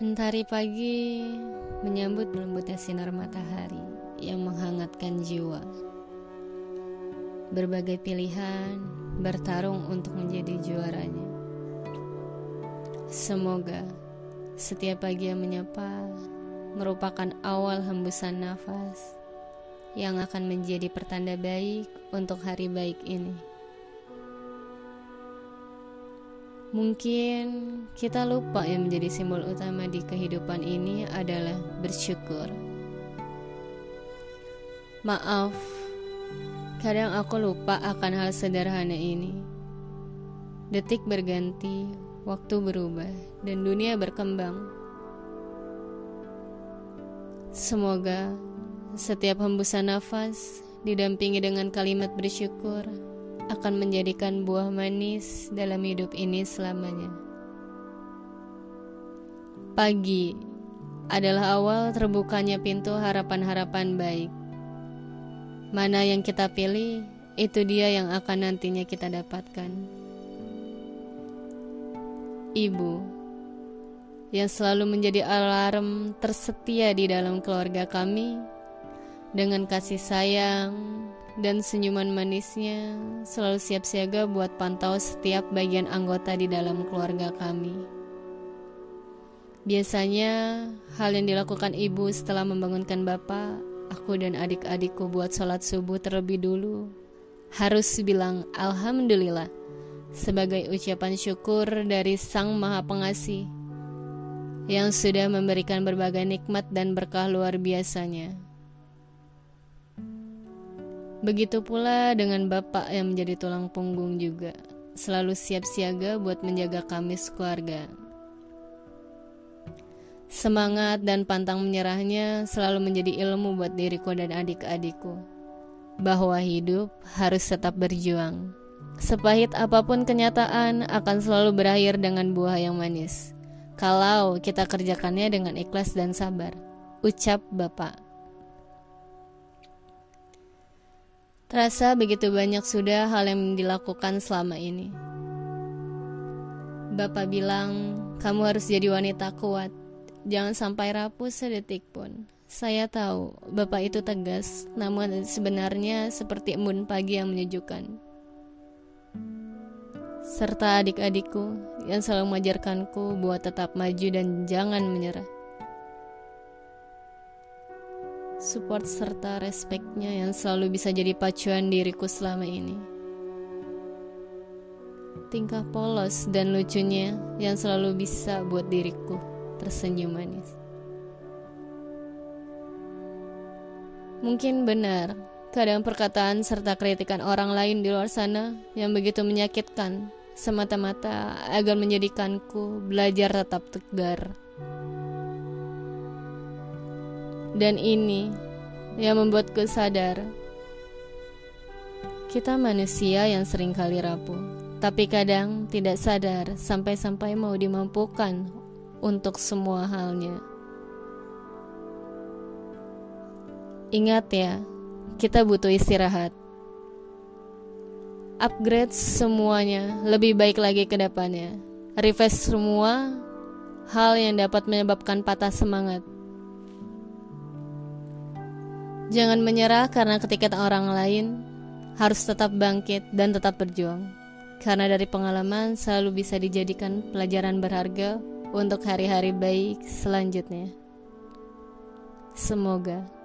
Mentari pagi menyambut lembutnya sinar matahari yang menghangatkan jiwa. Berbagai pilihan bertarung untuk menjadi juaranya. Semoga setiap pagi yang menyapa merupakan awal hembusan nafas yang akan menjadi pertanda baik untuk hari baik ini. Mungkin kita lupa yang menjadi simbol utama di kehidupan ini adalah bersyukur. Maaf, kadang aku lupa akan hal sederhana ini. Detik berganti, waktu berubah, dan dunia berkembang. Semoga setiap hembusan nafas didampingi dengan kalimat bersyukur akan menjadikan buah manis dalam hidup ini selamanya. Pagi adalah awal terbukanya pintu harapan-harapan baik. Mana yang kita pilih, itu dia yang akan nantinya kita dapatkan. Ibu yang selalu menjadi alarm tersetia di dalam keluarga kami dengan kasih sayang, dan senyuman manisnya selalu siap siaga buat pantau setiap bagian anggota di dalam keluarga kami. Biasanya, hal yang dilakukan ibu setelah membangunkan bapak, aku dan adik-adikku buat sholat subuh terlebih dulu, harus bilang Alhamdulillah sebagai ucapan syukur dari Sang Maha Pengasih yang sudah memberikan berbagai nikmat dan berkah luar biasanya. Begitu pula dengan bapak yang menjadi tulang punggung juga, selalu siap siaga buat menjaga kami sekeluarga. Semangat dan pantang menyerahnya selalu menjadi ilmu buat diriku dan adik-adikku. Bahwa hidup harus tetap berjuang. Sepahit apa pun kenyataan akan selalu berakhir dengan buah yang manis. Kalau kita kerjakannya dengan ikhlas dan sabar. Ucap Bapak. Terasa begitu banyak sudah hal yang dilakukan selama ini. Bapak bilang, kamu harus jadi wanita kuat. Jangan sampai rapuh sedetik pun. Saya tahu, Bapak itu tegas, namun sebenarnya seperti embun pagi yang menyejukkan. Serta adik-adikku yang selalu mengajarkanku buat tetap maju dan jangan menyerah support serta respeknya yang selalu bisa jadi pacuan diriku selama ini. Tingkah polos dan lucunya yang selalu bisa buat diriku tersenyum manis. Mungkin benar, kadang perkataan serta kritikan orang lain di luar sana yang begitu menyakitkan semata-mata agar menjadikanku belajar tetap tegar dan ini yang membuatku sadar kita manusia yang sering kali rapuh, tapi kadang tidak sadar sampai-sampai mau dimampukan untuk semua halnya. Ingat ya, kita butuh istirahat. Upgrade semuanya, lebih baik lagi ke depannya. Refresh semua hal yang dapat menyebabkan patah semangat. Jangan menyerah karena ketika orang lain harus tetap bangkit dan tetap berjuang. Karena dari pengalaman selalu bisa dijadikan pelajaran berharga untuk hari-hari baik selanjutnya. Semoga